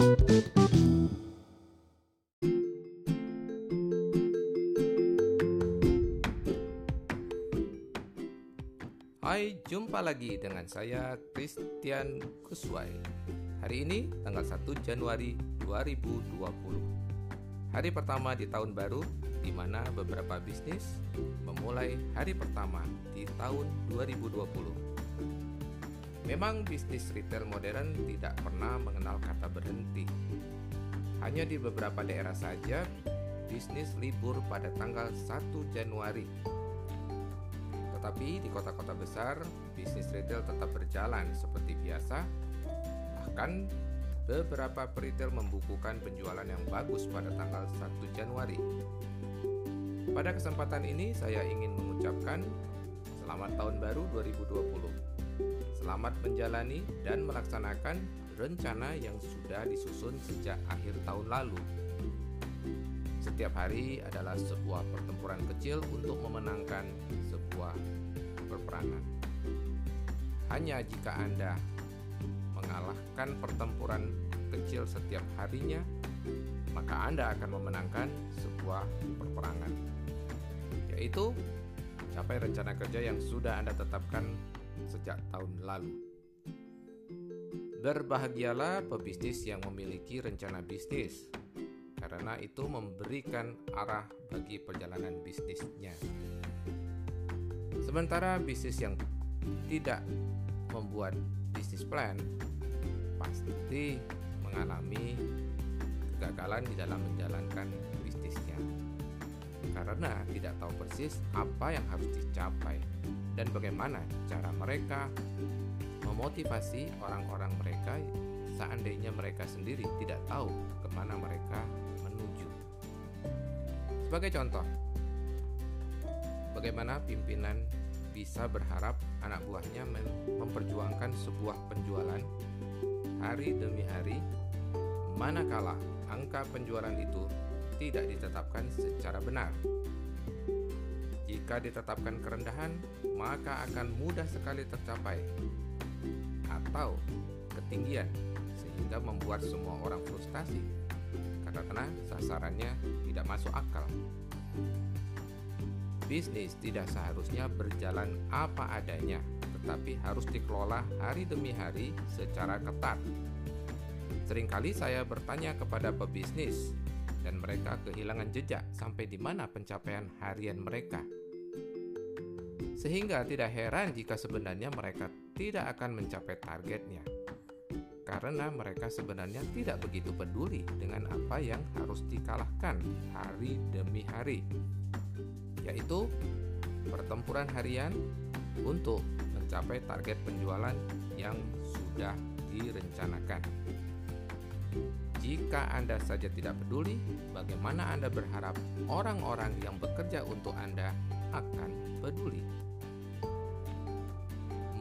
Hai, jumpa lagi dengan saya Christian Kuswai. Hari ini tanggal 1 Januari 2020. Hari pertama di tahun baru di mana beberapa bisnis memulai hari pertama di tahun 2020. Memang bisnis retail modern tidak pernah mengenal kata berhenti. Hanya di beberapa daerah saja bisnis libur pada tanggal 1 Januari tetapi di kota-kota besar, bisnis retail tetap berjalan seperti biasa. Bahkan beberapa peritel membukukan penjualan yang bagus pada tanggal 1 Januari. Pada kesempatan ini saya ingin mengucapkan selamat tahun baru 2020. Selamat menjalani dan melaksanakan rencana yang sudah disusun sejak akhir tahun lalu. Setiap hari adalah sebuah pertempuran kecil untuk memenangkan sebuah perperangan. Hanya jika Anda mengalahkan pertempuran kecil setiap harinya, maka Anda akan memenangkan sebuah perperangan, yaitu capai rencana kerja yang sudah Anda tetapkan sejak tahun lalu. Berbahagialah pebisnis yang memiliki rencana bisnis, karena itu memberikan arah bagi perjalanan bisnisnya. Sementara bisnis yang tidak membuat bisnis plan pasti mengalami kegagalan di dalam menjalankan bisnisnya karena tidak tahu persis apa yang harus dicapai dan bagaimana cara mereka memotivasi orang-orang mereka seandainya mereka sendiri tidak tahu ke mana mereka sebagai contoh, bagaimana pimpinan bisa berharap anak buahnya memperjuangkan sebuah penjualan? Hari demi hari, manakala angka penjualan itu tidak ditetapkan secara benar. Jika ditetapkan kerendahan, maka akan mudah sekali tercapai, atau ketinggian, sehingga membuat semua orang frustasi karena sasarannya tidak masuk akal. Bisnis tidak seharusnya berjalan apa adanya, tetapi harus dikelola hari demi hari secara ketat. Seringkali saya bertanya kepada pebisnis, dan mereka kehilangan jejak sampai di mana pencapaian harian mereka. Sehingga tidak heran jika sebenarnya mereka tidak akan mencapai targetnya karena mereka sebenarnya tidak begitu peduli dengan apa yang harus dikalahkan hari demi hari, yaitu pertempuran harian untuk mencapai target penjualan yang sudah direncanakan. Jika Anda saja tidak peduli, bagaimana Anda berharap orang-orang yang bekerja untuk Anda akan peduli?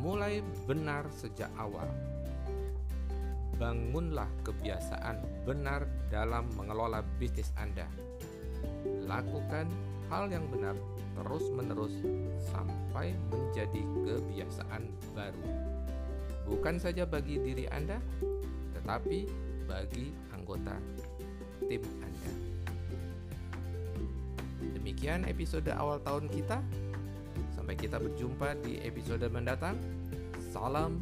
Mulai benar sejak awal bangunlah kebiasaan benar dalam mengelola bisnis Anda. Lakukan hal yang benar terus-menerus sampai menjadi kebiasaan baru. Bukan saja bagi diri Anda, tetapi bagi anggota tim Anda. Demikian episode awal tahun kita. Sampai kita berjumpa di episode mendatang. Salam,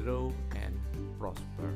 grow, and prosper.